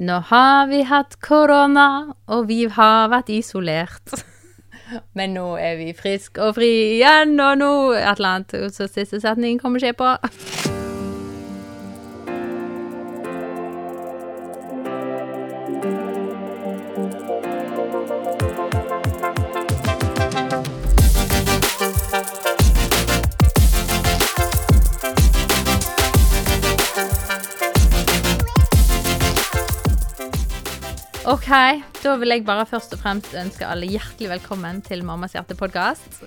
Nå har vi hatt korona, og vi har vært isolert. Men nå er vi friske og fri igjen, og nå et eller annet. Så siste setning kommer ikke på. OK, da vil jeg bare først og fremst ønske alle hjertelig velkommen til Mammas hjerte-podkast.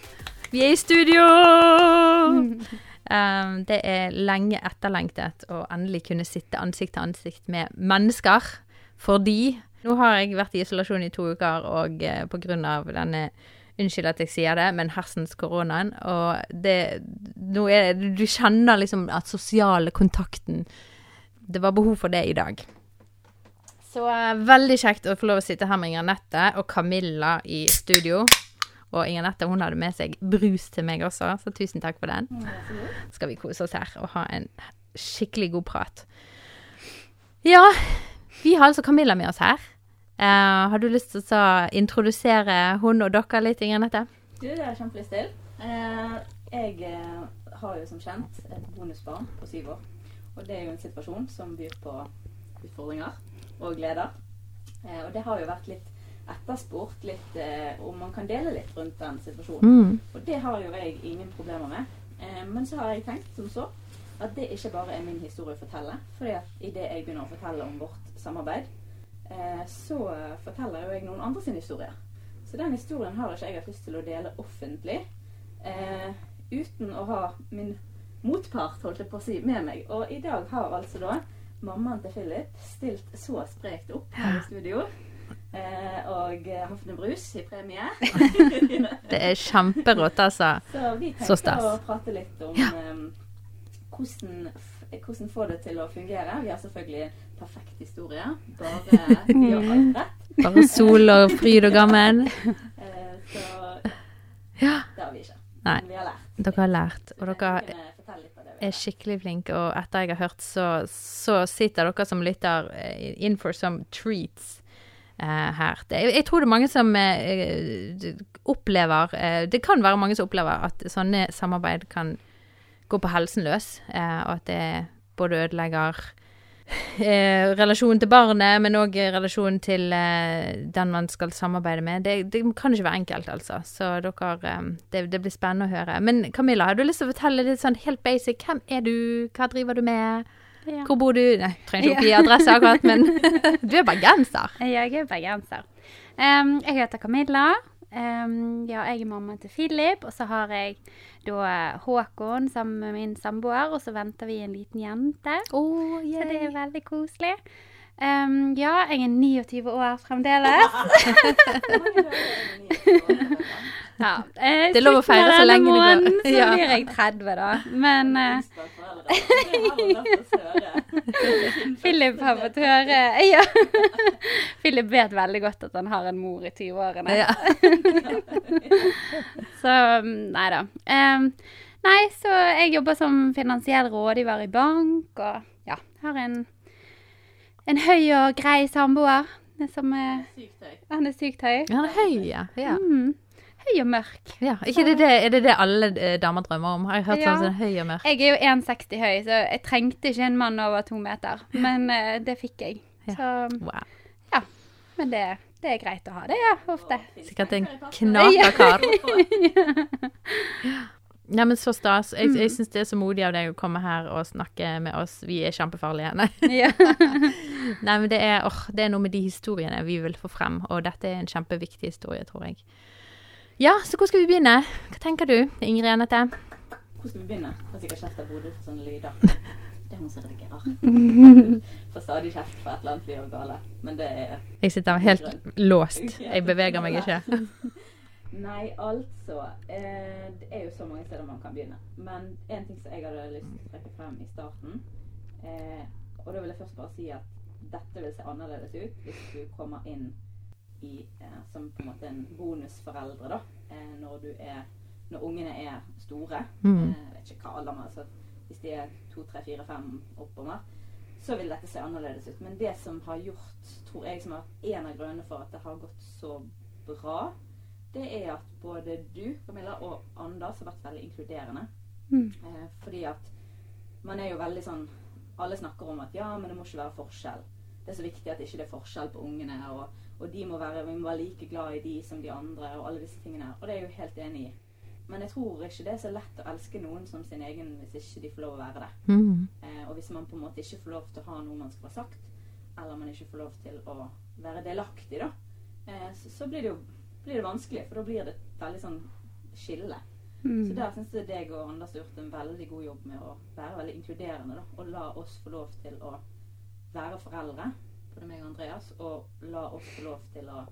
Vi er i studio! Um, det er lenge etterlengtet å endelig kunne sitte ansikt til ansikt med mennesker. Fordi nå har jeg vært i isolasjon i to uker, og uh, på grunn av denne Unnskyld at jeg sier det, men hersens koronaen. Og det Nå er Du kjenner liksom at sosiale kontakten Det var behov for det i dag. Så eh, veldig kjekt å få lov å sitte her med Inger Nette og Camilla i studio. Og Inger Nette hun hadde med seg brus til meg også, så tusen takk for den. Skal vi kose oss her og ha en skikkelig god prat. Ja, vi har altså Camilla med oss her. Uh, har du lyst til å introdusere hun og dere litt, Inger Nette? Du, det har jeg kjempelyst til. Uh, jeg har jo som kjent et bonusbarn på syv år. Og det er jo en situasjon som byr på utfordringer og gleder. Eh, og det har jo vært litt etterspurt, litt eh, om man kan dele litt rundt den situasjonen. Mm. Og det har jo jeg ingen problemer med. Eh, men så har jeg tenkt som så at det ikke bare er min historie å fortelle. at idet jeg begynner å fortelle om vårt samarbeid, eh, så forteller jo jeg noen andre sin historie. Så den historien har ikke jeg hatt lyst til å dele offentlig eh, uten å ha min motpart holdt jeg på å si, med meg. Og i dag har altså da mammaen til Philip stilt så sprekt opp her i studio. Eh, og hatt en brus i premie. Det er kjemperått, altså. Så vi tenker å prate litt om em, hvordan, f- hvordan få det til å fungere. Vi har selvfølgelig perfekt historie. Bare vi gjør alt rett. Bare sol og fryd og gammen. Eh, så Ja. det har vi ikke. Nei. Men vi har lært. Dere har lært, og dere er skikkelig flinke, og etter jeg har hørt, så, så sitter dere som lytter eh, in for some treats Uh, her. Det, jeg, jeg tror det er mange som uh, opplever uh, Det kan være mange som opplever at sånne samarbeid kan gå på helsen løs, og at det både ødelegger eh, relasjonen til barnet, men òg relasjonen til eh, den man skal samarbeide med. Det, det kan ikke være enkelt, altså. Så dere eh, det, det blir spennende å høre. Men Camilla, har du lyst til å fortelle litt sånn helt basic? Hvem er du? Hva driver du med? Ja. Hvor bor du? Nei, trenger ikke oppgi adresse akkurat, men du er bergenser. Jeg er bergenser. Um, jeg heter Camilla. Em, ja, jeg er mamma til Philip, og så har jeg da Håkon sammen med min samboer, og så venter vi en liten jente. Oh, Så det er veldig koselig. Em, ja, jeg er 29 år fremdeles. Ja, eh, Det er lov å feire så lenge det går. Så Ja. blir jeg 30, da. Men uh, Philip har fått høre Ja. Philip vet veldig godt at han har en mor i 20-årene. Ja. Så mm, nei da. Um, nei, så jeg jobber som finansiell rådgiver i bank, og ja, har en, en høy og grei samboer som er Han er sykt høy. Han er høy, ja. ja. Mm, høy og mørk. ja. Ikke det, det, er det det alle eh, damer drømmer om? Har jeg hørt Ja. sånn, sånn høy og mørk? Jeg er jo 1,60 høy, så jeg trengte ikke en mann over to meter. Men uh, det fikk jeg. Ja. Så, Wow. men det, det er greit å ha det, ja, ofte. Sikkert en knakerkar. Ja, men så stas. Jeg, jeg syns det er så modig av deg å komme her og snakke med oss. Vi er kjempefarlige. Nei, Nei men det er, oh, det er noe med de historiene vi vil få frem, og dette er en kjempeviktig historie, tror jeg. Ja, så hvor skal vi begynne? Hva tenker du, Ingrid Anette? Hvor skal vi begynne? Jeg har sikkert kjeft av Bodil for sånne lyder. Det er hun som redigerer. Får stadig kjeft for et eller annet vi gjør gale. Men det er Jeg sitter helt låst. Jeg beveger meg ikke. Nei, altså eh, Det er jo så mange steder man kan begynne. Men en ting som jeg hadde lyst til å trekke frem i starten eh, Og da vil jeg først bare si at dette vil se annerledes ut hvis du kommer inn i, eh, som på en måte en bonusforeldre, da. Eh, når du er Når ungene er store. Mm. Eh, jeg vet ikke hva alder man altså, Hvis de er to, tre, fire, fem oppover. så vil dette se annerledes ut. Men det som har gjort, tror jeg, som vært en av grunnene for at det har gått så bra, det er at både du, Camilla, og Anders har vært veldig inkluderende. Mm. Eh, fordi at man er jo veldig sånn Alle snakker om at ja, men det må ikke være forskjell. Det er så viktig at ikke det er forskjell på ungene, og, og de må være, vi må være like glad i de som de andre, og alle disse tingene. Og det er jeg jo helt enig i. Men jeg tror ikke det er så lett å elske noen som sin egen hvis ikke de får lov å være det. Mm. Eh, og hvis man på en måte ikke får lov til å ha noe man skal ha sagt, eller man ikke får lov til å være delaktig, da, eh, så, så blir, det jo, blir det vanskelig. For da blir det et veldig sånn skille. Mm. Så der syns jeg deg og Anders har gjort en veldig god jobb med å være veldig inkluderende. da, Og la oss få lov til å være foreldre, både meg og Andreas, og la oss få lov til å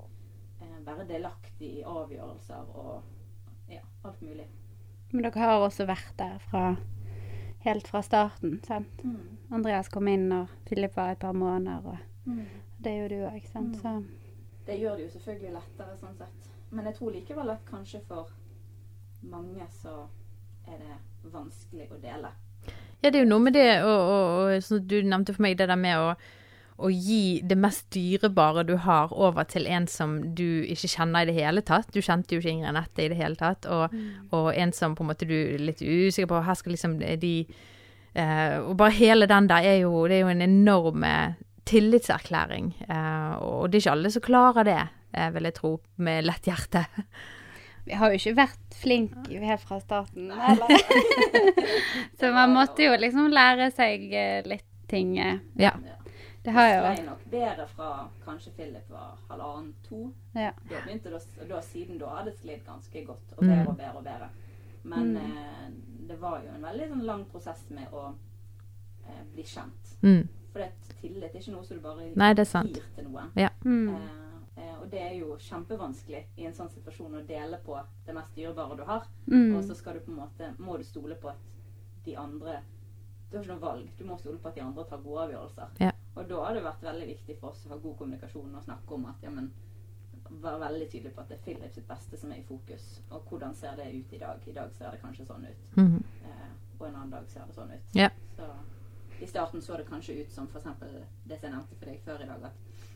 eh, være delaktig i avgjørelser og ja, alt mulig. Men dere har også vært der fra helt fra starten, sant? Andreas kom inn og Philip var et par måneder, og det gjorde du òg, sant? Så Det gjør det jo selvfølgelig lettere sånn sett. Men jeg tror likevel at kanskje for mange så er det vanskelig å dele. Ja, det er jo noe med det, og, og, og du nevnte for meg det der med å, å gi det mest dyrebare du har, over til en som du ikke kjenner i det hele tatt. Du kjente jo ikke Ingrid Anette i det hele tatt, og, og en som på en måte du er litt usikker på Her skal liksom de eh, Og bare hele den der er jo Det er jo en enorm tillitserklæring. Eh, og det er ikke alle som klarer det, eh, vil jeg tro, med lett hjerte. vi har jo ikke vært flinke helt fra starten, eller? Så man måtte jo liksom lære seg eh, litt ting. Ja. Det har jeg jo ble nok bedre fra kanskje Philip var halvannen, to. Ja. Da begynte det, da, siden da hadde det sklidd ganske godt, og Mm. bedre og bedre og bedre. Men Mm. eh, det var jo en veldig sånn lang prosess med å eh, bli kjent. Mm. For det, tillit er ikke noe som du bare Nei, det er sant. gir til noen. Mm. Eh, eh, og det er jo kjempevanskelig i en sånn situasjon å dele på det mest dyrebare du har. Mm. Og så skal du på en måte, må du stole på at de andre Du har ikke noe valg. Du må stole på at de andre tar gode avgjørelser. Ja. Og da har det vært veldig viktig for oss å ha god kommunikasjon og snakke om at ja, men Være veldig tydelig på at det er Philip sitt beste som er i fokus. Og hvordan ser det ut i dag? I dag ser det kanskje sånn ut. Mm. Eh, og en annen dag ser det sånn ut. Ja. Så i starten så det kanskje ut som f.eks. det som jeg nevnte for deg før i dag, at,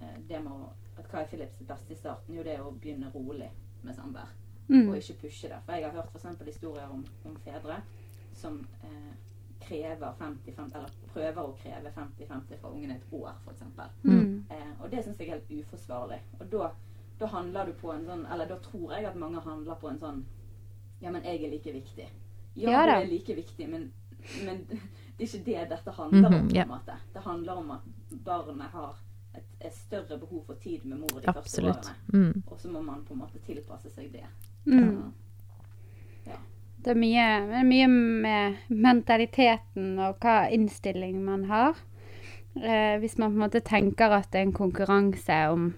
eh, det med at hva er Philips beste i starten? Jo, det er å begynne rolig med samvær. Mm. Og ikke pushe det. For jeg har hørt f.eks. historier om, om fedre som eh, krever 50-50, eller prøver å kreve 50-50 fra ungene et år, f.eks. Mm. Eh, og det syns jeg er helt uforsvarlig. Og da, da handler du på en sånn Eller da tror jeg at mange handler på en sånn Ja, men jeg er like viktig. Ja, Ja du er like viktig, men, men det er ikke det dette handler om. Mhm, på ja. en måte. Det handler om at barnet har et, et større behov for tid med mor de første årene. Mm. Og så må man på en måte tilpasse seg det. Mm. Det er mye, mye med mentaliteten og hva innstilling man har. Eh, hvis man på en måte tenker at det er en konkurranse om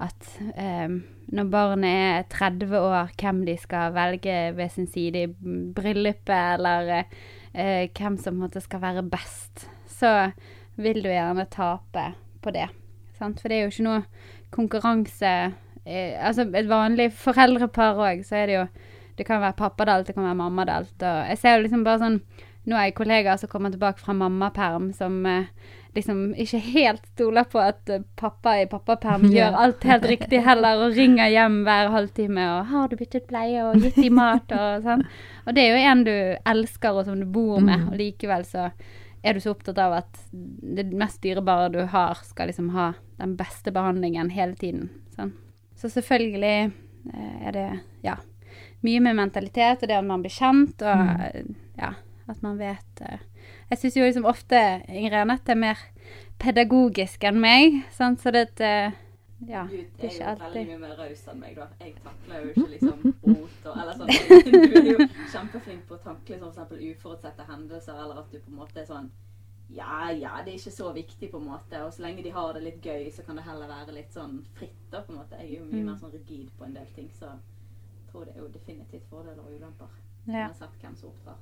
at eh, når barnet er 30 år, hvem de skal velge ved sin side i bryllupet, eller eh, hvem som på en måte skal være best, så vil du gjerne tape på det. Sant? For det er jo ikke noe konkurranse eh, Altså et vanlig foreldrepar òg, så er det jo det kan være pappadelt, det kan være mammadelt. Og jeg ser jo liksom bare sånn Nå er jeg kollegaer som kommer tilbake fra mammaperm, som eh, liksom ikke helt stoler på at eh, pappa i pappaperm gjør alt helt riktig heller, og ringer hjem hver halvtime og 'Har du byttet bleie?' og 'gitt i mat?' og sånn. Og det er jo en du elsker, og som du bor med, Mm. og likevel så er du så opptatt av at det mest dyrebare du har, skal liksom ha den beste behandlingen hele tiden. Sånn. Så selvfølgelig eh, er det ja, mye med mentalitet og det at man blir kjent, og Mm. ja, at man vet eh. Jeg syns jo liksom ofte Ingrid Anette er mer pedagogisk enn meg, sant? så det ja, Du det er er jo veldig mye mer raus enn meg, da. Jeg takler jo ikke liksom bot og eller sånn. Du er jo kjempeflink på å takle sånn for uforutsette hendelser, eller at du på en måte er sånn Ja, ja, det er ikke så viktig, på en måte. Og så lenge de har det litt gøy, så kan det heller være litt sånn fritt, da, på en måte. Jeg er jo mye Mm. mer sånn rigid på en del ting, så jeg tror det er jo definitivt fordeler og ulemper. Ja. Uansett hvem som opptrer.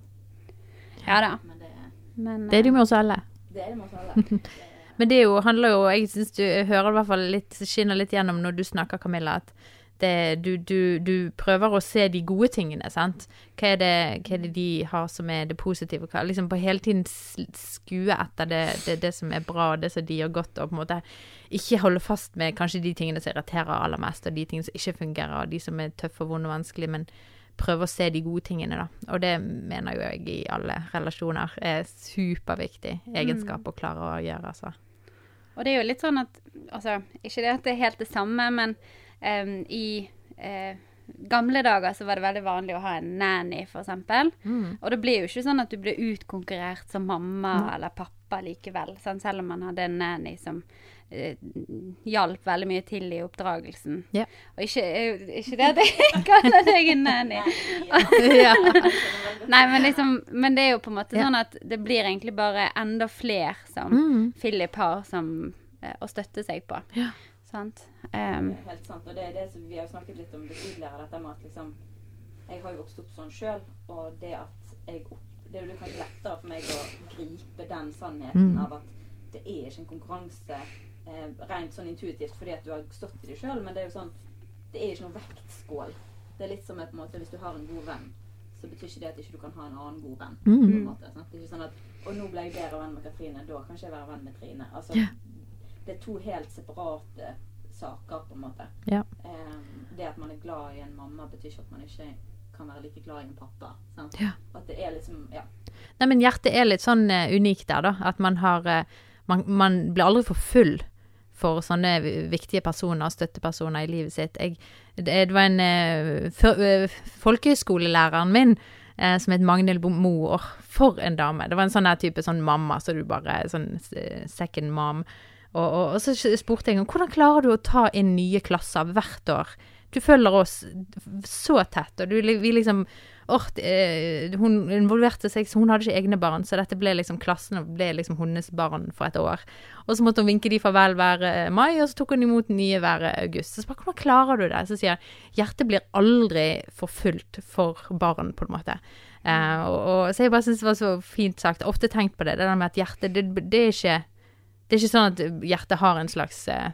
ja da. Men det, Men, Det er det jo eh, med oss alle. det er det med oss alle. Men det jo, handler jo Jeg syns du jeg hører i hvert fall litt skinner litt gjennom når du snakker, Camilla, at det, du, du, du prøver å se de gode tingene, sant. Hva er, det, hva er det de har som er det positive? Hva, liksom på hele tiden skue etter det, det, det som er bra, det som de gjør godt, og på en måte ikke holde fast med kanskje de tingene som irriterer aller mest, og de tingene som ikke fungerer, og de som er tøffe og vonde og vanskelige, men prøve å se de gode tingene, da. Og det mener jo jeg i alle relasjoner er superviktig egenskap å klare å gjøre, altså. Og det er jo litt sånn at Altså, ikke det at det er helt det samme, men um, i uh, gamle dager så var det veldig vanlig å ha en nanny, f.eks. Mm. Og det blir jo ikke sånn at du blir utkonkurrert som mamma eller pappa likevel. Sant? Selv om man hadde en nanny som hjalp veldig mye til i oppdragelsen. Ja. Og ikke, eh, ikke det at jeg kaller deg en nanny. ja. Nei, men liksom Men det er jo på en måte Ja. sånn at det blir egentlig bare enda flere som Mm. Philip har som eh, å støtte seg på. Ja. Sant? Um, helt sant. Og det er det som vi har snakket litt om det tidligere, dette med at liksom Jeg har jo vokst opp sånn sjøl, og det at jeg Det er jo kanskje lettere for meg å gripe den sannheten Mm. av at det er ikke en konkurranse eh, rent sånn intuitivt fordi at du har stått i det sjøl, men det er jo sånn Det er ikke noe vektskål. Det er litt som at, på en måte, hvis du har en god venn, så betyr ikke det at ikke du kan ha en annen god venn. Mm. På en måte, sant? Det er ikke sånn at Og nå ble jeg bedre venn med Katrine, da kan ikke jeg være venn med Trine. Altså, yeah. Det er to helt separate saker, på en måte. Yeah. Eh, det at man er glad i en mamma, betyr ikke at man ikke kan være like glad i en pappa. Sant? Yeah. At det er liksom Ja. Nei, men hjertet er litt sånn uh, unikt der, da. At man har uh, man, man blir aldri for full for sånne viktige personer og støttepersoner i livet sitt. Jeg, det, var en uh, før- eh, Folkehøyskolelæreren min uh, som het Magnhild Bo- for en dame. Det var en sånn type sånn mamma, så du bare Sånn eh, second mom. Og, og, og så spurte jeg henne hvordan klarer du å ta inn nye klasser hvert år? Du følger oss så tett, og du, vi liksom Åh, det, hun involverte seg, så hun hadde ikke egne barn, så dette ble liksom klassen og ble liksom hennes barn for et år. Og så måtte hun vinke de farvel hver eh, mai, og så tok hun imot nye hver eh, august. Så spør hvordan klarer du det? Så sier jeg, hjertet blir aldri for fullt for barn, på en måte. Uh, og, og, så jeg bare synes det var så fint sagt. Ofte tenkt på det, det der med at hjertet, det, det er ikke det er ikke sånn at hjertet har en slags uh,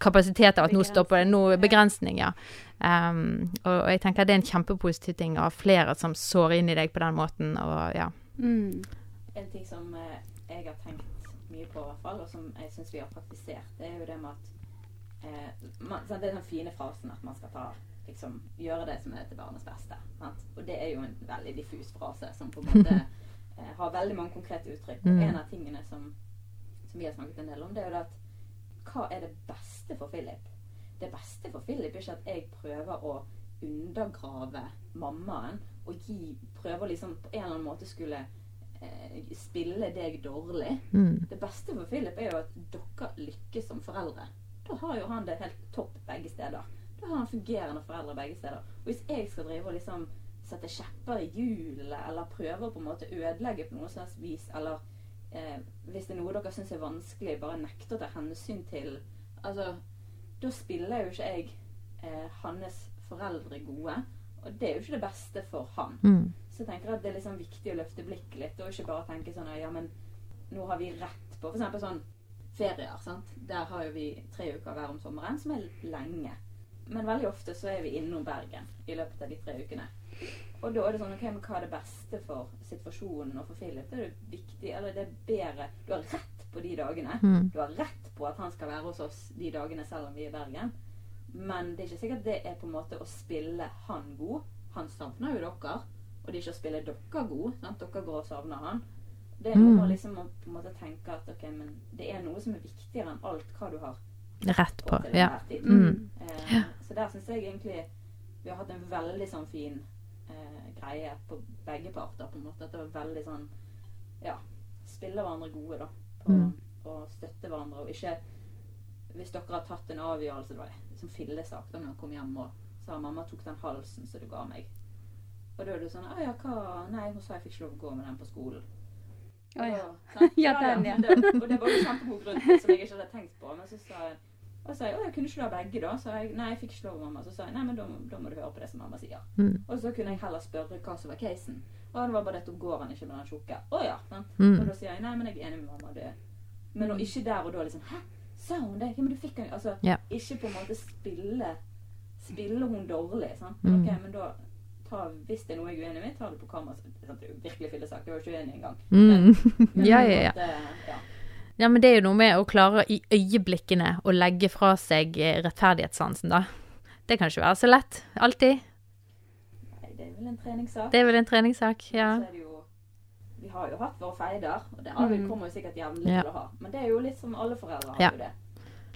kapasitet av at nå stopper det, nå begrensning, ja. Um, og, og jeg tenker det er en kjempepositiv ting å ha flere som sår inn i deg på den måten, og ja. mm, En ting som eh, jeg har tenkt mye på, i hvert fall, og som jeg syns vi har praktisert, det er jo det med at eh, man, sant, Det er den fine frasen at man skal ta liksom, gjøre det som er til barnets beste. Sant? Og det er jo en veldig diffus frase som på en måte eh, har veldig mange konkrete uttrykk. Mm. en av tingene som, som vi har snakket en del om, det er jo det at hva er det beste for Philip? Det beste for Philip er ikke at jeg prøver å undergrave mammaen og gi, prøver liksom på en eller annen måte skulle eh, spille deg dårlig. Mm. Det beste for Philip er jo at dere lykkes som foreldre. Da har jo han det helt topp begge steder. Da har han fungerende foreldre begge steder. Og hvis jeg skal drive og liksom sette kjepper i hjulet, eller prøve på en måte ødelegge på noe slags vis, eller eh, hvis det er noe dere syns er vanskelig, bare nekte å ta hensyn til Altså, da spiller jo ikke jeg eh, hans foreldre gode. Og det er jo ikke det beste for han. Mm. Så jeg tenker at det er liksom viktig å løfte blikket litt, og ikke bare tenke sånn Ja, men nå har vi rett på f.eks. sånn ferier. sant? Der har jo vi tre uker hver om sommeren, som er lenge. Men veldig ofte så er vi innom Bergen i løpet av de tre ukene. Og da er det sånn OK, men hva er det beste for situasjonen og for Philip? Det er det viktig, eller det er bedre Du har rett på de dagene. Mm. Du har rett på at han skal være hos oss de dagene selv om vi er i Bergen. Men det er ikke sikkert det er på en måte å spille han god. Han savner jo dere. Og det er ikke å spille dere god. Sant? Dere går og savner han. Det er noe med Mm. liksom å på en måte tenke at ok, men det er noe som er viktigere enn alt hva du har Rett på. på Ja. Mm. Eh, så der syns jeg egentlig vi har hatt en veldig sånn fin eh, greie på begge parter. på en måte, At det var veldig sånn Ja, spille hverandre gode, da. På, Mm. Og støtte hverandre. Og ikke Hvis dere har tatt en avgjørelse Det var liksom fillesak da når kom hjem og sa mamma tok den halsen som du ga meg. Og da er det sånn Å ja, hva Nei, hun sa jeg fikk ikke lov å gå med den på skolen. Å ja. Og? Ja, den, ja. Det, og det var jo kjempegod grunn som jeg ikke hadde tenkt på. Men så sa jeg og sa jeg, å, jeg kunne ikke du ha begge, da? Så jeg, nei, jeg fikk ikke lov, mamma. Så sa jeg, nei, men da, da må du høre på det som mamma sier. Mm. Og så kunne jeg heller spørre hva som var casen. Og det var bare dette går han ikke med den tjukke. Å ja. Men, Mm. Og da sier jeg, nei, men jeg er enig med mamma. det. Men å ikke der og da liksom Hæ? sa hun det? Ja, men du fikk den Altså, yeah. ikke på en måte spille Spille hun dårlig, sant. Mm. Ok, men da ta, Hvis det er noe jeg er uenig med, ta det på kamera. Sant? Det er jo virkelig fillesak. Jeg var ikke uenig engang. Mm. Men Ja, ja, ja. ja. Ja, men det er jo noe med å klare i øyeblikkene å legge fra seg eh, rettferdighetssansen, da. Det kan ikke være så lett. Alltid. Det er vel en treningssak. Det er vel en treningssak, ja. Jo Vi har jo hatt våre feider, og det Mm. kommer jo sikkert jevnlig Ja. til å ha. Men det er jo litt som alle foreldre har Ja. jo det.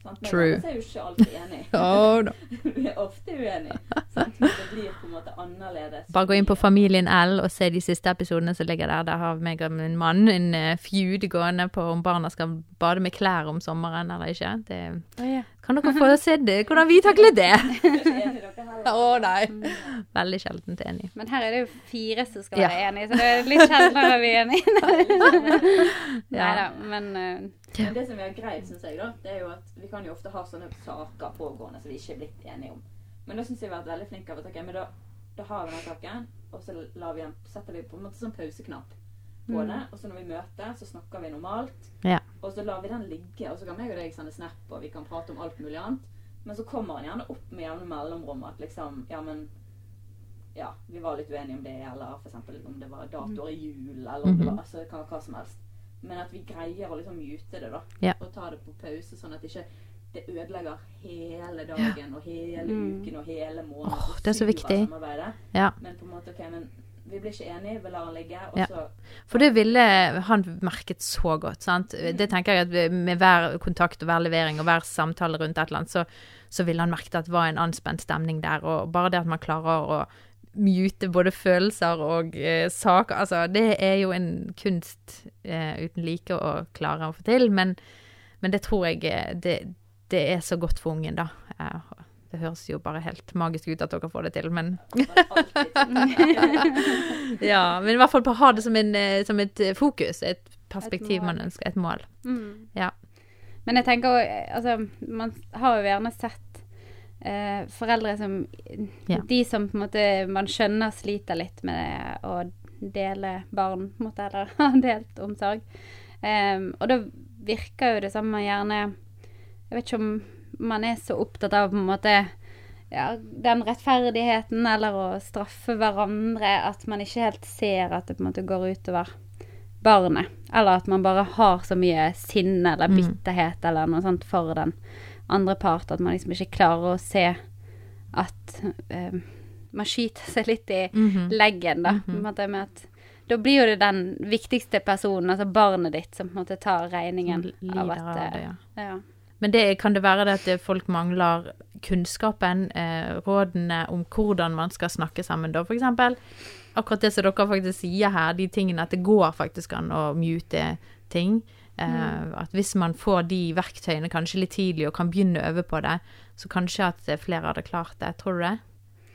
Sant? Men True. alle er jo ikke alltid enige. Oh, da. vi er ofte uenige. Sant? Men det blir på en måte annerledes. Bare gå inn på Familien L og se de siste episodene som ligger der. Der har meg og min mann en uh, feud gående på om barna skal bade med klær om sommeren eller ikke. Det, kan dere få se det? Hvordan vi takler det? Å nei. Veldig sjeldent enig. Men her er det jo fire som skal Ja. være enige, så det er litt sjeldnere vi er enige. Ja. Nei da, men Men det som er greit, syns jeg, da, det er jo at vi kan jo ofte ha sånne saker pågående som vi ikke er blitt enige om. Men da syns jeg vi har vært veldig flinke av at ok, men da, da har vi den saken, og så lar vi den, setter vi på en måte sånn pauseknapp på Mm. det. Og så når vi møter, så snakker vi normalt. Ja. Og så lar vi den ligge, og så kan meg og deg sende snap, og vi kan prate om alt mulig annet. Men så kommer han gjerne opp med jevne mellomrom at liksom Ja, men Ja, vi var litt uenige om det, eller f.eks. om det var datoer i jul, eller om det var Altså, hva, hva som helst. Men at vi greier å liksom mute det, da. Ja. Og ta det på pause, sånn at ikke det ødelegger hele dagen og hele Mm. uken og hele måneden. Åh, det er så viktig. Ja. Men på en måte, ok, men vi blir ikke enige, vi lar den ligge, og Ja. så For det ville han merket så godt, sant. Det tenker jeg at med hver kontakt og hver levering og hver samtale rundt et eller annet, så, så ville han merket at det var en anspent stemning der. Og bare det at man klarer å mute både følelser og eh, saker Altså, det er jo en kunst eh, uten like å klare å få til, men, men det tror jeg eh, det, det er så godt for ungen, da. Eh, det høres jo bare helt magisk ut at dere får det til, men Ja, men i hvert fall på å ha det som, en, eh, som et eh, fokus, et perspektiv Et man ønsker, et mål. mm. Ja. Men jeg tenker òg Altså, man har jo gjerne sett eh, foreldre som Ja. De som på en måte man skjønner sliter litt med å dele barn, på en måte, eller ha delt omsorg. Um, og da virker jo det samme gjerne Jeg vet ikke om man er så opptatt av på en måte ja, den rettferdigheten eller å straffe hverandre at man ikke helt ser at det på en måte går utover barnet. Eller at man bare har så mye sinne eller Mm. eller noe sånt for den andre part at man liksom ikke klarer å se at uh, man skyter seg litt i Mhm. leggen, da. På en måte med at da blir jo det den viktigste personen, altså barnet ditt, som på en måte tar regningen lider av at av det, ja. ja. Men det, kan det være det at folk mangler kunnskapen, eh, rådene om hvordan man skal snakke sammen da, eksempel? Akkurat det som dere faktisk sier her, de tingene at det går faktisk an å mute ting. Eh, At hvis man får de verktøyene kanskje litt tidlig og kan begynne å øve på det, så kanskje at eh, flere hadde klart det. Tror du det?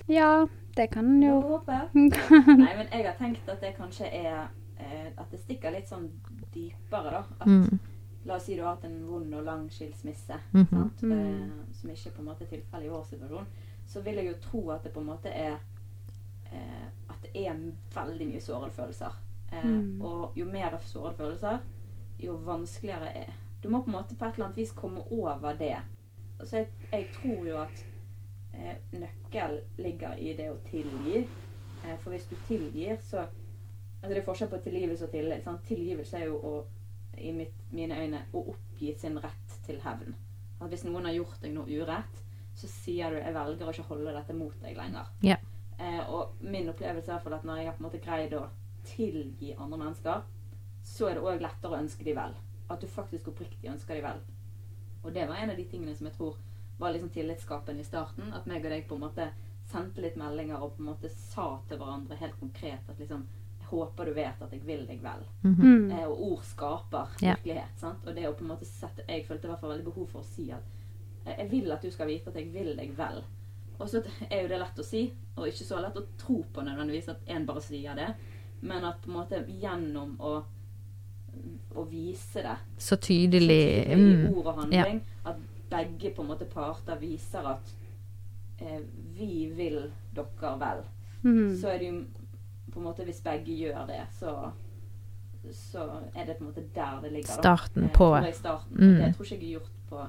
ja, det kan en jo håpe. Nei, men jeg har tenkt at det kanskje er eh, At det stikker litt sånn dypere, da. At, Mm. La oss si du har hatt en vond og lang skilsmisse, Mhm. sant? Mm. Eh, som ikke på en måte er tilfellet i vår situasjon. Så vil jeg jo tro at det på en måte er eh, At det er veldig mye sårede følelser. Eh, Mm. Og jo mer sårede følelser, jo vanskeligere er Du må på en måte på et eller annet vis komme over det. Så jeg, jeg tror jo at eh, nøkkel ligger i det å tilgi. Eh, for hvis du tilgir, så Altså det er forskjell på tilgivelse og tillit. Sant? Tilgivelse er jo å, i mitt, mine øyne å oppgi sin rett til hevn. At hvis noen har gjort deg noe urett, så sier du 'jeg velger å ikke holde dette mot deg lenger'. Yeah. Eh, og min opplevelse er at når jeg har på en måte greid å tilgi andre mennesker, så er det òg lettere å ønske de vel. At du faktisk oppriktig ønsker de vel. Og det var en av de tingene som jeg tror var liksom tillitsskapende i starten. At meg og deg på en måte sendte litt meldinger og på en måte sa til hverandre helt konkret at liksom håper du vet at jeg vil deg vel. Mhm. mm. Eh, og ord skaper virkelighet. Sant? Og det å på en måte sette Jeg følte i hvert fall veldig behov for å si at eh, jeg vil at du skal vite at jeg vil deg vel. Og så er jo det lett å si, og ikke så lett å tro på nødvendigvis at en bare sier det. Men at på en måte gjennom å, å vise det Så så tydelig. tydelig i Mm. ord og handling, at begge på en måte parter viser at eh, vi vil dere vel. Mm. Så er det jo på en måte Hvis begge gjør det, så så er det på en måte der det ligger. da. Starten Eh, på tror jeg starten. Mm. Det tror ikke jeg er gjort på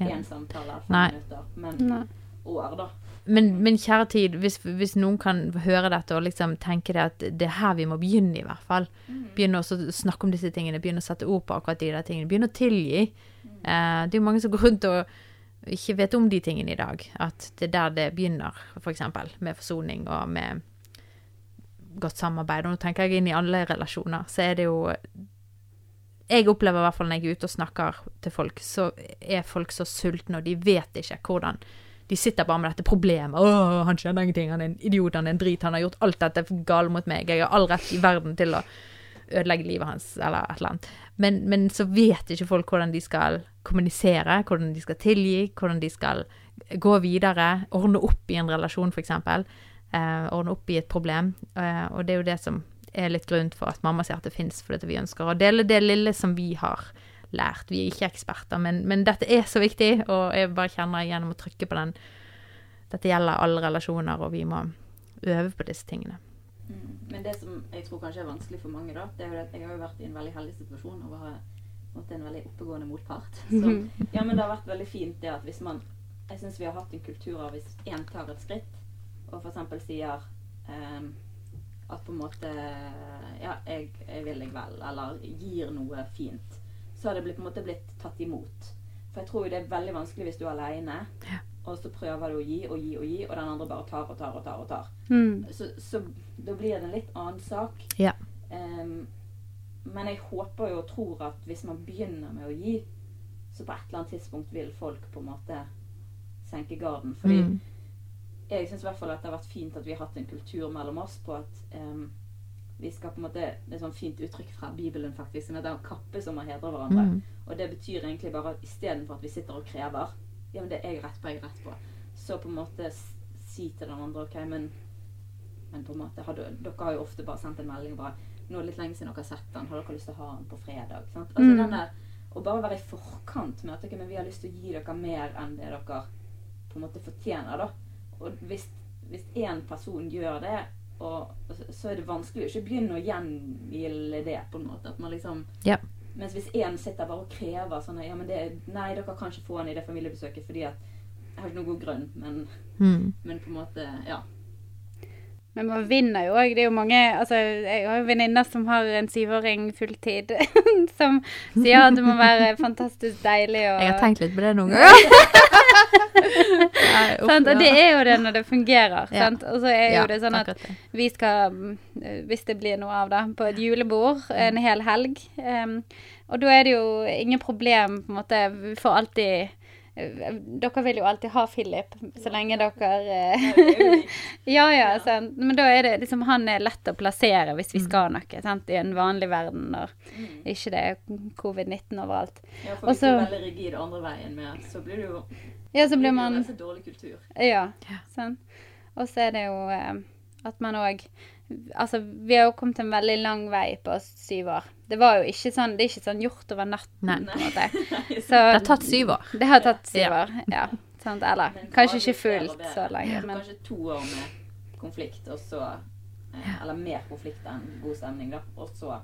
Ja. samtale samtale, fem Nei. minutter, men Nei. år, da. Men, men kjære tid, hvis, hvis noen kan høre dette og liksom tenke det at det er her vi må begynne, i hvert fall. Begynne å snakke om disse tingene, begynne å sette ord på akkurat de der tingene. Begynne å tilgi. Eh, det er jo mange som går rundt og ikke vet om de tingene i dag. At det er der det begynner, f.eks. med forsoning og med godt samarbeid. Og nå tenker jeg inn i alle relasjoner, så er det jo Jeg opplever i hvert fall når jeg er ute og snakker til folk, så er folk så sultne, og de vet ikke hvordan De sitter bare med dette problemet. 'Å, han skjønner ingenting. Han er en idiot. Han er en drit. Han har gjort alt dette galt mot meg. Jeg har all rett i verden til å ødelegge livet hans, eller et eller annet. Men, men så vet ikke folk hvordan de skal kommunisere, hvordan de skal tilgi, hvordan de skal gå videre, ordne opp i en relasjon, f.eks. Eh, ordne opp i et problem. Eh, og det er jo det som er litt grunnen for at mamma sier at det fins, fordi vi ønsker å dele det lille som vi har lært. Vi er ikke eksperter, men, men dette er så viktig, og jeg bare kjenner gjennom å trykke på den Dette gjelder alle relasjoner, og vi må øve på disse tingene. Mm. Men det som jeg tror kanskje er vanskelig for mange, da, det er jo at jeg har jo vært i en veldig heldig situasjon og har fått en veldig oppegående motpart. Så ja, men det har vært veldig fint det at hvis man Jeg syns vi har hatt en kultur av hvis én tar et skritt og f.eks. sier um, at på en måte Ja, jeg, jeg vil deg vel, eller gir noe fint, så har det blitt, på en måte blitt tatt imot. For jeg tror jo det er veldig vanskelig hvis du er aleine, og så prøver du å gi og gi og gi, og den andre bare tar og tar og tar. og tar. Mm. Så, så da blir det en litt annen sak. Ja. Um, men jeg håper jo og tror at hvis man begynner med å gi, så på et eller annet tidspunkt vil folk på en måte senke garden. Fordi Mm. Jeg syns i hvert fall at det har vært fint at vi har hatt en kultur mellom oss på at um, vi skal på en måte Det er sånn fint uttrykk fra Bibelen, faktisk. Som heter 'kappe som å hedre hverandre'. Mm. Og det betyr egentlig bare at istedenfor at vi sitter og krever Ja, men det er jeg rett på, jeg er rett på. Så på en måte si til den andre OK, men men på en måte har du- Dere har jo ofte bare sendt en melding og bare 'Nå er det litt lenge siden dere har sett den. Har dere lyst til å ha den på fredag?' Sant? Altså Mm. den der Å bare være i forkant med at ok, men vi har lyst til å gi dere mer enn det dere på en måte fortjener, da. Og hvis, hvis én person gjør det, og, så- er det vanskelig å ikke begynne å gjengjelde det, på en måte. At man liksom Ja. mens hvis én sitter bare og krever sånn ja, men det, Nei, dere kan ikke få han i det familiebesøket fordi at Jeg har ikke noen god grunn, men, Mm. men på en måte Ja. Men man vinner jo òg. Det er jo mange altså, Jeg har jo venninner som har en syvåring fulltid, som sier at det må være fantastisk deilig og Jeg har tenkt litt på det noen ganger. Sant? Og det er jo det når det fungerer. Sant? Og så er jo det sånn at vi skal, eh, hvis det blir noe av det, på et julebord en hel helg. Um, og da er det jo ingen problem, på en måte. Vi får alltid Dere vil jo alltid ha Philip, så lenge dere eh, Ja, ja. Sant? Men da er det liksom Han er lett å plassere hvis vi skal noe, sant? i en vanlig verden når Mm. ikke det er covid-19 overalt. Ja, for hvis du er veldig rigid andre veien med, så blir det jo Ja, så blir man det dårlig kultur. Ja. Ja. Sant. Og så er det jo eh, at man òg Altså, vi har jo kommet en veldig lang vei på syv år. Det var jo ikke sånn Det er ikke sånn gjort over natten, Nei. på en måte. Så Det har tatt syv år. Det har tatt syv Ja. år, ja. Sant? Eller Men kanskje ikke fullt så lenge, men Kanskje to år med konflikt, og så eh, Eller mer konflikt enn god stemning, da. Og så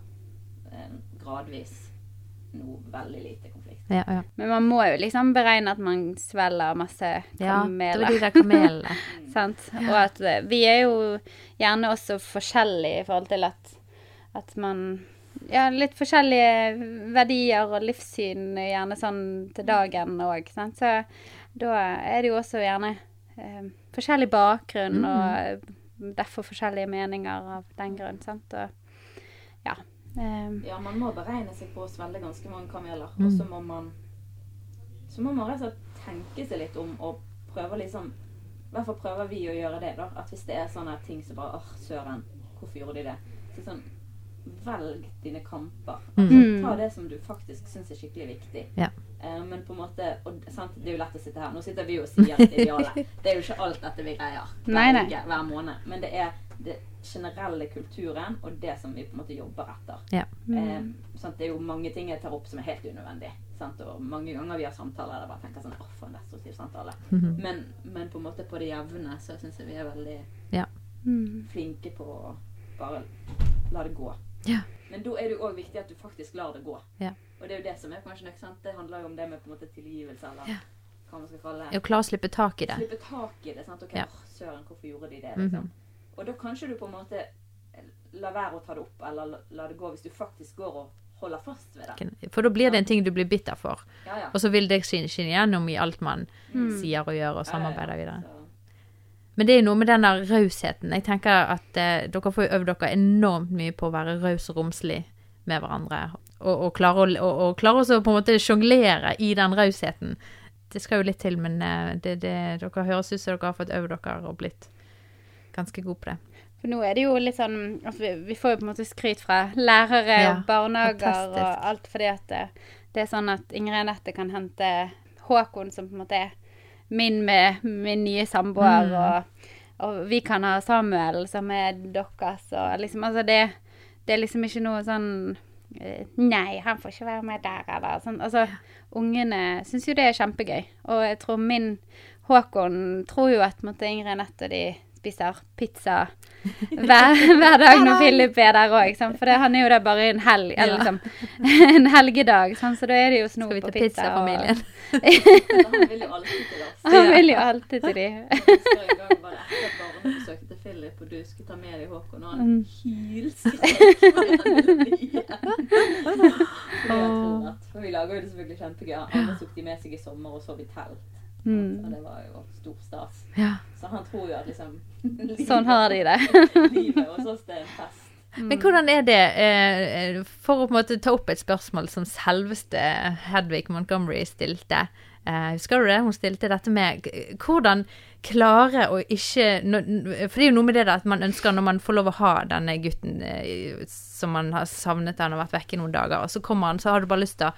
eh, gradvis noe veldig lite konflikt. Ja, ja. Men man må jo liksom beregne at man svelger masse kameler. ja det var de der kamelene. Sant? Og at eh, vi er jo gjerne også forskjellige i forhold til at, at man Ja, litt forskjellige verdier og livssyn gjerne sånn til dagen òg. Så da er det jo også gjerne eh, forskjellig bakgrunn og eh, derfor forskjellige meninger av den grunn, sant. Og ja. Eh, Ja, man må beregne seg på å svelge ganske mange kameler. Mm. Og så må man Så må man rett og slett tenke seg litt om og prøve liksom I hvert fall prøver vi å gjøre det, da. At hvis det er sånne ting som bare åh, søren, hvorfor gjorde de det? Så sånn Velg dine kamper. Altså, Mm. Ta det som du faktisk syns er skikkelig viktig. Ja. Uh, men på en måte og, sant, Det er jo lett å sitte her. Nå sitter vi og sier et ideale. Det er jo ikke alt dette vi greier hver Nei, nei. uke, hver måned. Men det er det generelle kulturen og det som vi på en måte jobber etter. Ja. Eh, sant? Det er jo mange ting jeg tar opp som er helt unødvendig. Sant? Og mange ganger vi har samtaler der jeg bare tenker sånn Åh, for en destruktiv samtale. Mhm. Men, men på en måte på det jevne så syns jeg vi er veldig Ja. mm. flinke på å bare la det gå. Ja. Men da er det jo òg viktig at du faktisk lar det gå. Ja. Og det er jo det som er kanskje sant? Det handler jo om det med på en måte tilgivelse, eller Ja. hva man skal kalle det. Å klare å slippe tak i det. Slippe tak i det. sant? OK, Ja. søren, hvorfor gjorde de det? Mhm. liksom? Og da kanskje du på en måte la være å ta det opp, eller la, det gå hvis du faktisk går og holder fast ved det. For da blir det en ting du blir bitter for. Ja, ja. Og så vil det skinne, gjennom i alt man Mm. sier og gjør og Ja, ja, ja. samarbeider videre. Men det er jo noe med den der rausheten. Jeg tenker at eh, dere får øvd dere enormt mye på å være raus og romslig med hverandre. Og, og klare å, og, og klare også å på en måte sjonglere i den rausheten. Det skal jo litt til, men eh, det, det, dere høres ut som dere har fått øvd dere og blitt ganske god på det. For nå er det jo litt sånn altså vi, vi får jo på en måte skryt fra lærere Ja, og barnehager fantastisk. og alt fordi at det, det er sånn at Ingrid Anette kan hente Håkon, som på en måte er min med min nye samboer, Mm. og, og vi kan ha Samuel, som er deres, og liksom Altså det, det er liksom ikke noe sånn eh, Nei, han får ikke være med der, eller sånn. Altså, ungene syns jo det er kjempegøy. Og jeg tror min Håkon tror jo at måtte, Ingrid Anette og de spiser pizza hver, hver dag når Philip er der òg. For det, han er jo der bare en helg, eller Ja. liksom en helgedag. Sånn, Så da er det jo snop Skal vi og til pizza. Og... Han vil jo alltid til oss. Han vil jo alltid til de. Jeg husker en gang var det etter et barnebesøk til Philip, og du skulle ta med deg Håkon, og han Mm. for vi lager jo det selvfølgelig kjempegøy. Alle tok de med seg i sommer og sov i telt. Mm. Og det var jo stor stas. Ja. Så han tror jo at liksom Sånn har de det. Livet hos oss det er en fest. Men hvordan er det, eh, for å på en måte ta opp et spørsmål som selveste Hedvig Montgomery stilte, eh, husker du det? Hun stilte dette med hvordan klare å ikke For det er jo noe med det da, at man ønsker når man får lov å ha denne gutten eh, som man har savnet han har vært vekke noen dager, og så kommer han, så har du bare lyst til å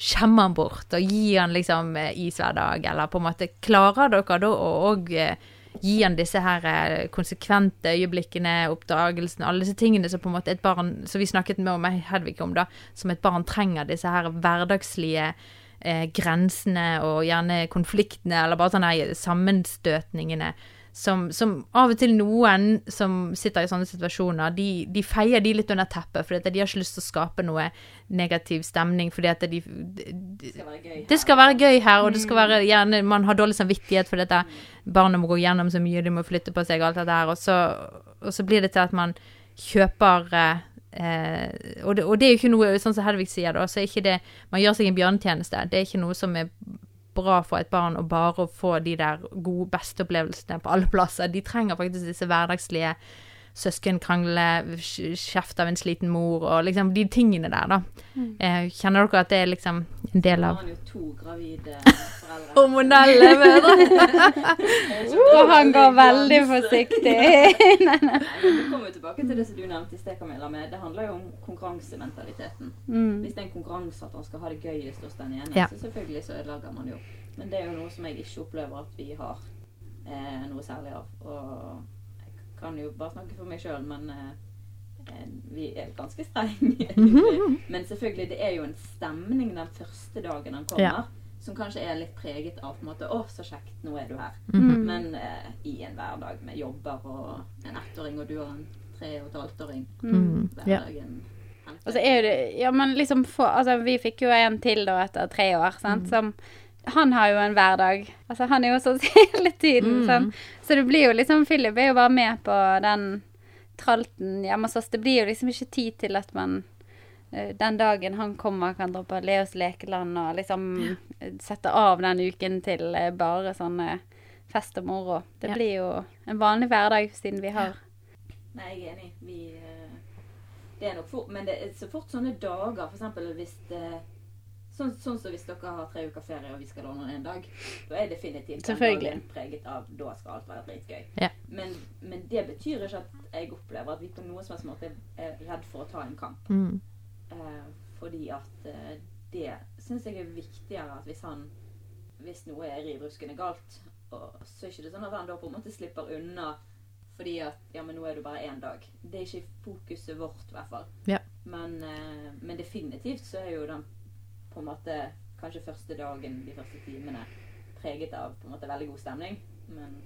skjemme han bort og gi han liksom eh, is hver dag, eller på en måte Klarer dere da å og, eh, gi han disse her eh, konsekvente øyeblikkene, oppdragelsen, alle disse tingene som på en måte et barn, som vi snakket med om Hedvig om da, som et barn trenger, disse her hverdagslige eh, grensene og gjerne konfliktene, eller bare sånne sammenstøtningene, som, som av og til noen som sitter i sånne situasjoner, de, de feier de litt under teppet, fordi de har ikke lyst til å skape noe negativ stemning, fordi at de, de, Det skal det skal være gøy her, og det skal være gjerne Man har dårlig samvittighet for dette. Barna må gå gjennom så mye, de må flytte på seg alt dette her. Og så, og så blir det til at man kjøper eh, eh, og, det, og det er jo ikke noe, sånn som Hedvig sier, da, så er ikke det Man gjør seg en bjørnetjeneste. Det er ikke noe som er bra for et barn å bare få de der gode, beste opplevelsene på alle plasser. De trenger faktisk disse hverdagslige søskenkrangle, krangle, kjeft av en sliten mor, og liksom de tingene der, da. Eh, kjenner dere at det er liksom en del Nå av har han jo to gravide foreldre. Hormonelle mødre. Og han går veldig forsiktig. Nei, nei. Vi kommer jo tilbake til det som du nevnte i sted, Camilla. Med, det handler jo om konkurransementaliteten. Mm. Hvis det er en konkurranse at han skal ha det gøyest hos den ene, Ja. så selvfølgelig så ødelegger man jo. Men det er jo noe som jeg ikke opplever at vi har eh, noe særlig av. Og kan jo bare snakke for meg sjøl, men eh, eh, vi er ganske strenge. Men selvfølgelig, det er jo en stemning den første dagen han kommer. Ja. Som kanskje er litt preget av på en måte, 'Å, så kjekt, nå er du her'. Mm. Men eh, i en hverdag med jobber og en ettåring, og du har en tre og et halvt åring. Mm. Ja. Hverdagen Og så er jo det Ja, men liksom for, Altså, vi fikk jo en til da etter tre år, sant, som han har jo en hverdag. Altså, han er jo sånn hele tiden, Mm. Sånn. Så det blir jo liksom Philip er jo bare med på den tralten hjemme hos oss. Det blir jo liksom ikke tid til at man eh, den dagen han kommer, kan dra på Leos lekeland og liksom ja. sette av den uken til eh, bare sånne fest og moro. Det Ja. blir jo en vanlig hverdag siden vi har Nei, jeg er enig. Vi, eh, det er nok fort, men det så fort sånne dager, eksempel hvis det Sånn, sånn som hvis dere har tre uker ferie og vi skal låne en dag. Da er definitivt den dagen preget av da skal alt være dritgøy. Ja. Men, men det betyr ikke at jeg opplever at vi på noen som helst måte er redd for å ta en kamp. Mm. Eh, fordi at eh, det syns jeg er viktigere at hvis han Hvis noe er riv ruskende galt, og, så er ikke det sånn at han da på en måte slipper unna fordi at ja, men nå er det bare én dag. Det er ikke fokuset vårt, i hvert fall. Ja. Men, eh, men definitivt så er jo den på en måte kanskje første dagen, de første timene, preget av på en måte veldig god stemning. Men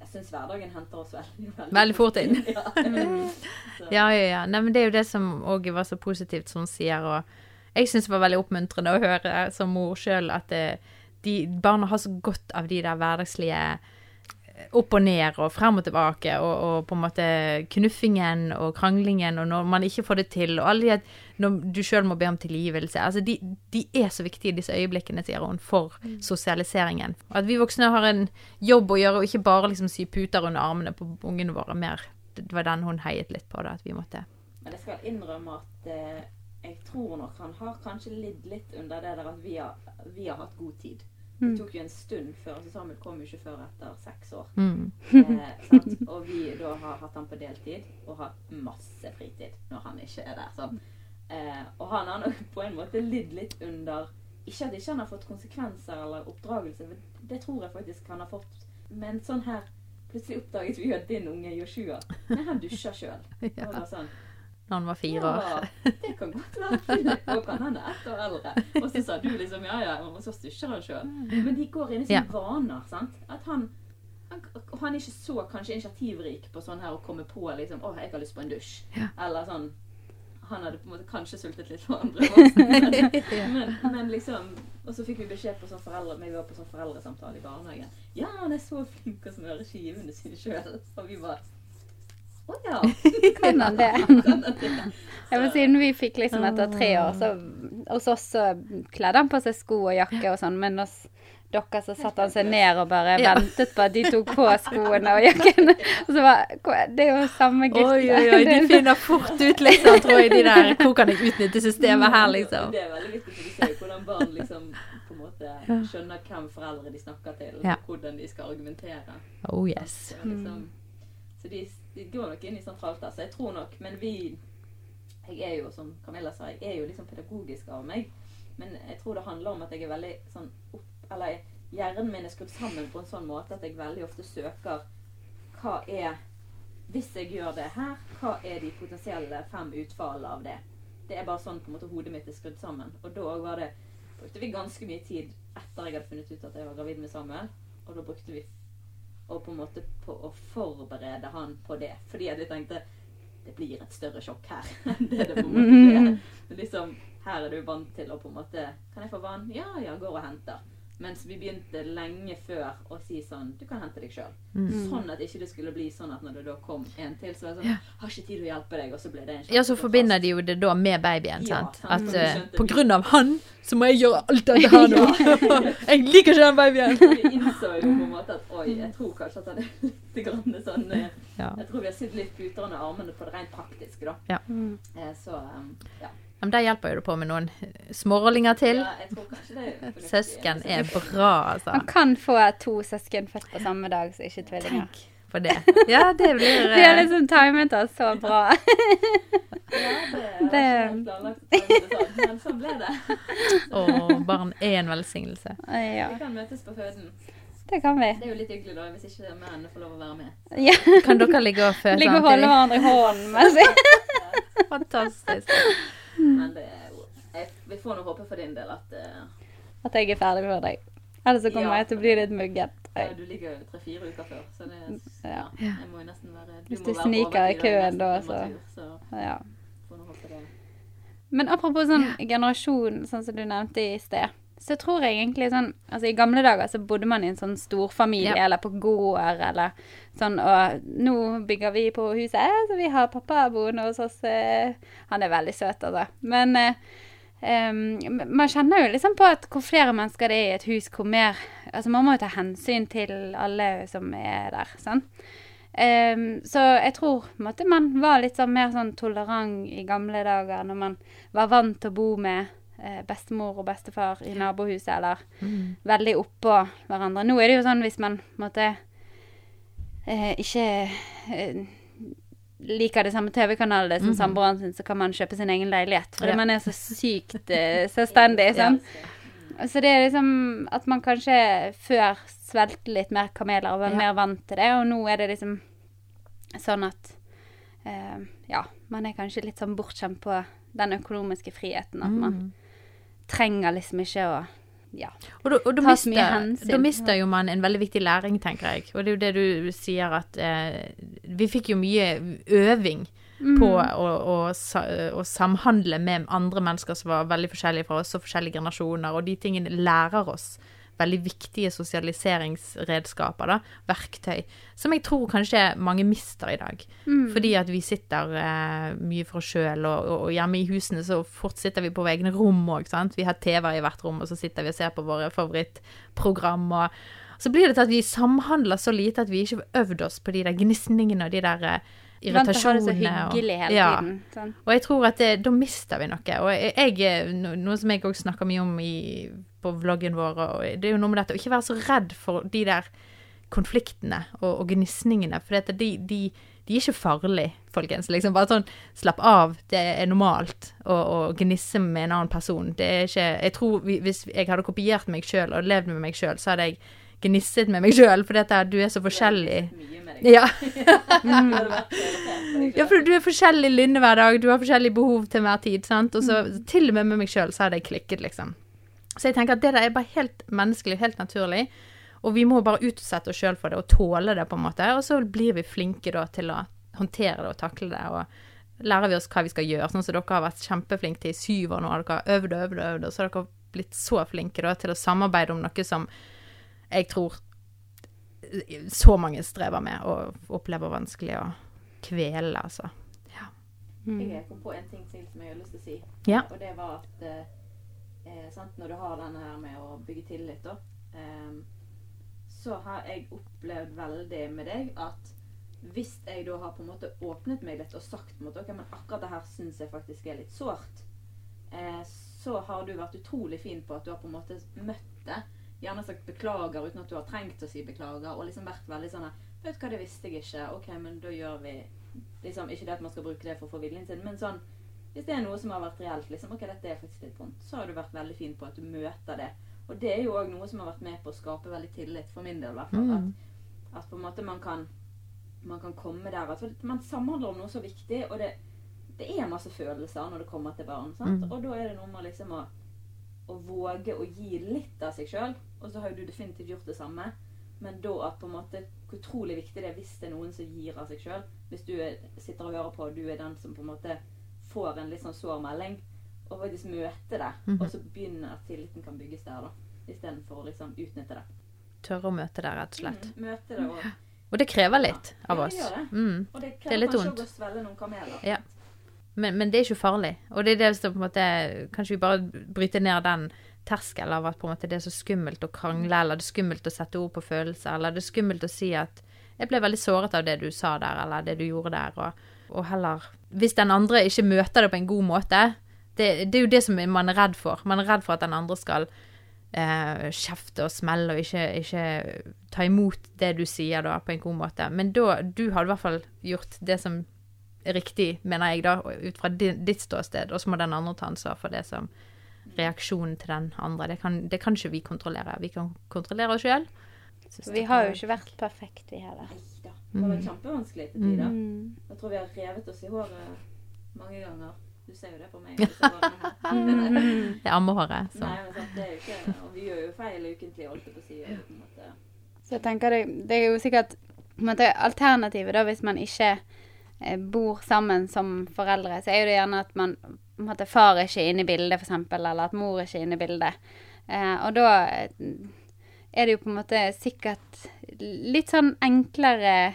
jeg syns hverdagen henter oss veldig veldig, Veldig fort inn. ja. Ja, ja, ja. Nei, men det er jo det som òg var så positivt, som hun sier. Og jeg syns det var veldig oppmuntrende å høre som mor sjøl at det, de, barna har så godt av de der hverdagslige eh, opp og ned og frem og tilbake, og, og på en måte knuffingen og kranglingen, og når man ikke får det til, og alle de når du sjøl må be om tilgivelse. Altså, de, de er så viktige, disse øyeblikkene, sier hun, for sosialiseringen. Og at vi voksne har en jobb å gjøre, og ikke bare liksom sy puter under armene på ungene våre. mer. Det var den hun heiet litt på, da, at vi måtte Men jeg skal innrømme at eh, jeg tror nok han har kanskje lidd litt under det der at vi har, vi har hatt god tid. Det Mm. tok jo en stund før, så Samuel kom jo ikke før etter seks år. mm. Eh. Og vi da har hatt han på deltid og hatt masse fritid når han ikke er der. Eh, og han har nok på en måte lidd litt under Ikke at ikke han har fått konsekvenser eller oppdragelse, men det tror jeg faktisk han har fått. Men sånn her Plutselig oppdaget vi jo at din unge Joshua Nei, han dusjer sjøl. Ja. Sånn Når han var fire år. ja, det kan godt være. Philip og kan han er ett år eldre. Og så sa du liksom ja, ja, og så stusjer han sjøl. Men de går inn i sånne vaner. sant? At han, han han er ikke så kanskje initiativrik på sånn her å komme på liksom Å, jeg har lyst på en dusj. Ja. Eller sånn Han hadde på en måte kanskje sultet litt for andre voksne. Men, men, men liksom Og så fikk vi beskjed på sånn foreldre Vi var på sånn foreldresamtale i barnehagen. Ja, han er så flink å smøre skivene sine sjøl. Og vi bare Å ja. Kan han det? Ja, men siden vi fikk liksom etter tre år, så hos oss så kledde han på seg sko og jakke og sånn, men hos dere så satte han seg ned og bare Ja. ventet på at de tok på skoene og jakken. Og så var Det er jo samme gutt. Oi, oi, oi, de finner fort ut, liksom, tror jeg, de der Hvor kan jeg utnytte systemet her, liksom? Det er veldig viktig, for du ser jo hvordan barn liksom på en måte skjønner hvem foreldre de snakker til, og hvordan de skal argumentere. Oh yes. Så, liksom, så de, de går nok inn i sentralt tralt der. Så jeg tror nok Men vi Jeg er jo, som Camilla sa, jeg er jo liksom pedagogisk av meg. Men jeg tror det handler om at jeg er veldig sånn opp... Eller hjernen min er skrudd sammen på en sånn måte at jeg veldig ofte søker hva er Hvis jeg gjør det her, hva er de potensielle fem utfallene av det? Det er bare sånn på en måte hodet mitt er skrudd sammen. Og da var det brukte vi ganske mye tid etter jeg hadde funnet ut at jeg var gravid med Samuel. Og da brukte vi og på en måte på å forberede han på det. Fordi vi tenkte det blir et større sjokk her enn det det på en måte blir. Liksom, her er du vant til å på en måte Kan jeg få vann? Ja, ja, går og henter. Mens vi begynte lenge før å si sånn Du kan hente deg sjøl. Mm. Sånn at ikke det skulle bli sånn at når det da kom en til, så var det sånn Ja. Har ikke tid til å hjelpe deg, og så ble det en Ja, så forbinder de jo det da med babyen, Ja, sant? sant, At eh, på grunn av han, så må jeg gjøre alt dette her nå. jeg liker ikke den babyen. Vi innså jo på en måte at oi, jeg tror kanskje at han er litt grann sånn eh, Ja. Jeg tror vi har sydd litt puter under armene på det rent praktiske, da. Mm. Eh, Så um, ja. Men der hjelper jo du på med noen smårollinger til. ja. Jeg tror kanskje det er fornuftig. Søsken er bra, altså. Man kan få to søsken født på samme dag, så ikke tvillinger. Tenk på det. Ja, det blir Vi har eh, liksom timet oss så bra. Ja, det er ikke helt planlagt, sånn, men sånn ble det. Å, barn er en velsignelse. Ja, Vi kan møtes på føden. det kan vi. Det er jo litt hyggelig da, hvis ikke mennene får lov å være med. Ja. Kan dere ligge og fø Ligge og holde hverandre i hånden Fantastisk. Men det jeg, Vi får nå håpe for din del at uh, At jeg er ferdig før deg. Ellers så kommer Ja. jeg til å bli litt mugget. ja, du ligger jo tre-fire uker før, så det ja, Ja. Jeg må jo nesten være Hvis må du sniker i køen da, så- så Ja. får nå håpe det. Men apropos sånn generasjon, sånn som du nevnte i sted, så tror jeg egentlig sånn Altså i gamle dager så bodde man i en sånn storfamilie Ja. eller på gård eller sånn, og nå bygger vi på huset, så vi har pappa boende hos oss. eh, Han er veldig søt, altså. Men eh, em, man kjenner jo liksom på at hvor flere mennesker det er i et hus, hvor mer Altså man må jo ta hensyn til alle som er der, sant. Um, så jeg tror måtte man var litt sånn mer sånn tolerant i gamle dager, når man var vant til å bo med eh, bestemor og bestefar i nabohuset, eller Mm. veldig oppå hverandre. Nå er det jo sånn hvis man måtte, eh, ikke eh, liker det samme TV-kanalet som Mhm. samboeren sin, så kan man kjøpe sin egen leilighet. Fordi Ja. man er så sykt eh, selvstendig. Ja. Så det er liksom at man kanskje før svelgte litt mer kameler og var Ja. mer vant til det, og nå er det liksom sånn at eh, Ja, man er kanskje litt sånn bortskjemt på den økonomiske friheten. At man Mm. Trenger liksom ikke å Ja. Og da, og da, Ta så mye hensyn. da mister jo man en veldig viktig læring, tenker jeg. Og det er jo det du sier at eh, Vi fikk jo mye øving. Mm. på å, å, å samhandle med andre mennesker som var veldig forskjellige fra oss, og forskjellige generasjoner, og de tingene lærer oss veldig viktige sosialiseringsredskaper, da, verktøy, som jeg tror kanskje mange mister i dag. Mm. Fordi at vi sitter eh, mye for oss sjøl, og, og, og hjemme i husene så fort sitter vi på egne rom òg, sant. Vi har TV i hvert rom, og så sitter vi og ser på våre favorittprogram. og så blir det til at vi samhandler så lite at vi ikke får øvd oss på de der gnisningene og de der eh, Vant til å ha det så hyggelig hele ja. tiden. Sånn. og jeg tror at det, da mister vi noe. Og jeg, jeg, noe som jeg òg snakker mye om i, på vloggen vår, og det er jo noe med dette å ikke være så redd for de der konfliktene og, og gnisningene. For dette, de, de, de er ikke farlige, folkens. Liksom bare sånn slapp av. Det er normalt å, å gnisse med en annen person. Det er ikke Jeg tror vi, hvis jeg hadde kopiert meg sjøl og levd med meg sjøl, så hadde jeg gnisset med meg sjøl, for dette, du er så forskjellig. Ja. Deg Ja, for du er forskjellig lynne hver dag, du har forskjellige behov til hver tid, sant? Og så til og med med meg sjøl så hadde jeg klikket, liksom. Så jeg tenker at det der er bare helt menneskelig, helt naturlig. Og vi må bare utsette oss sjøl for det og tåle det, på en måte. Og så blir vi flinke da til å håndtere det og takle det. Og lærer vi oss hva vi skal gjøre. Sånn som dere har vært kjempeflinke til i syv år nå. Dere har øvd og øvd og øvd, og så har dere blitt så flinke da til å samarbeide om noe som jeg tror så mange strever med og opplever vanskelig å kvele, altså. Mm. Jeg kom på en ting til som jeg har lyst til å si. Ja. Og det var at eh, sant, når du har denne her med å bygge tillit, da, eh, så har jeg opplevd veldig med deg at hvis jeg da har på en måte åpnet meg litt og sagt måte, ok, men akkurat det her syns jeg faktisk er litt sårt, eh, så har du vært utrolig fin på at du har på en måte møtt det. Gjerne sagt beklager uten at du har trengt å si beklager. Og liksom vært veldig sånn Vet du hva, det visste jeg ikke. OK, men da gjør vi liksom, Ikke det at man skal bruke det for å få viljen sin, men sånn Hvis det er noe som har vært reelt, liksom, ok, dette er faktisk litt vondt, så har du vært veldig fin på at du møter det. Og det er jo òg noe som har vært med på å skape veldig tillit, for min del i hvert fall. Mm. At, at på en måte man kan man kan komme der at man samhandler om noe så viktig, og det, det er masse følelser når det kommer til barn. Mm. Og da er det noe med liksom å, å våge å gi litt av seg sjøl. Og så har jo du definitivt gjort det samme. Men da at på en måte hvor utrolig viktig det er hvis det er noen som gir av seg sjøl. Hvis du er, sitter og hører på, og du er den som på en måte får en litt sånn sår melding, og faktisk møte det. Mhm. Og så begynner at tilliten kan bygges der, da. Istedenfor å liksom utnytte det. Tørre å møte det, rett og slett. Mm, møte det og Og det krever litt av oss. det det. Mm. Og det Det er krever litt kanskje vondt. å svelge noen kameler. Ja. Men, men det er ikke farlig. Og det er det som på en måte Kanskje vi bare bryter ned den terskelen av at på en måte det er så skummelt å krangle, eller det er skummelt å sette ord på følelser, eller det er skummelt å si at 'jeg ble veldig såret av det du sa der', eller 'det du gjorde der', og, og heller Hvis den andre ikke møter det på en god måte, det, det er jo det som man er redd for. Man er redd for at den andre skal eh, kjefte og smelle og ikke, ikke ta imot det du sier da, på en god måte. Men da, du har i hvert fall gjort det som er riktig, mener jeg da, ut fra din, ditt ståsted, og så må den andre ta ansvar for det som reaksjonen til den andre. Det kan, det kan ikke vi kontrollere. Vi kan kontrollere oss sjøl. Vi har jo ikke vært perfekt, vi heller. Det har vært kjempevanskelig til tider. Mm. Jeg tror vi har revet oss i håret mange ganger. Du ser jo det på meg. her. Det er ammehåret. Så. Nei, men sant, det er jo ikke Og vi gjør jo feil ukentlig, holdt jeg på å si. på en måte- Så jeg tenker det, det er jo sikkert måte, Alternativet da, hvis man ikke eh, bor sammen som foreldre, så er jo det gjerne at man måte, far er ikke inne i bildet, f.eks., eller at mor er ikke inne i bildet. Eh, og da eh, er det jo på en måte sikkert litt sånn enklere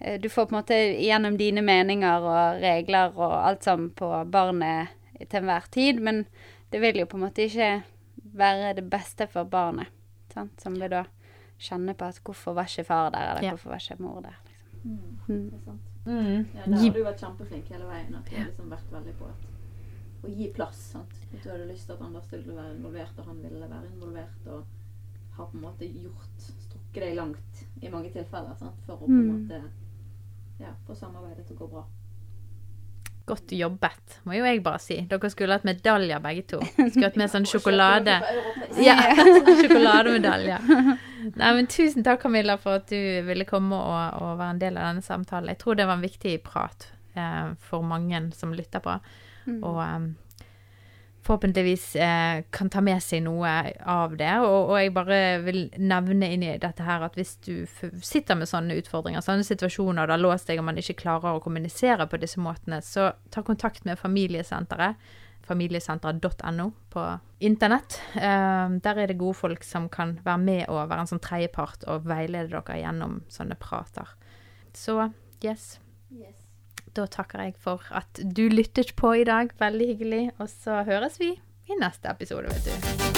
eh, Du får på en måte gjennom dine meninger og regler og alt sammen på barnet til enhver tid, men det vil jo på en måte ikke være det beste for barnet, sant? som vil da kjenne på at hvorfor var ikke far der, eller Ja. hvorfor var ikke mor der. Liksom. Mm, Mm. det er sant. Mm. Ja, der har du vært kjempeflink hele veien. At du har liksom vært veldig på at, å gi plass. sant? At du hadde lyst til at Anders skulle være involvert, og han ville være involvert. Og har på en måte gjort strukket deg langt i mange tilfeller sant? for å på en Mm. måte ja, få samarbeidet til å gå bra. Godt jobbet, må jo jeg bare si. Dere skulle hatt medaljer begge to. Skulle hatt med sånn sjokolade. Ja, sjokolademedalje. Nei, men tusen takk, Camilla, for at du ville komme og, og være en del av denne samtalen. Jeg tror det var en viktig prat eh, for mange som lytter på. Mm. Og eh, forhåpentligvis eh, kan ta med seg noe av det. Og, og jeg bare vil nevne inn i dette her at hvis du sitter med sånne utfordringer, sånne situasjoner der låst deg og man ikke klarer å kommunisere på disse måtene, så ta kontakt med familiesenteret. Familiesenteret.no på internett. Eh, der er det gode folk som kan være med og være en sånn tredjepart og veilede dere gjennom sånne prater. Så yes. Yes. Da takker jeg for at du lyttet på i dag. Veldig hyggelig. Og så høres vi i neste episode, vet du.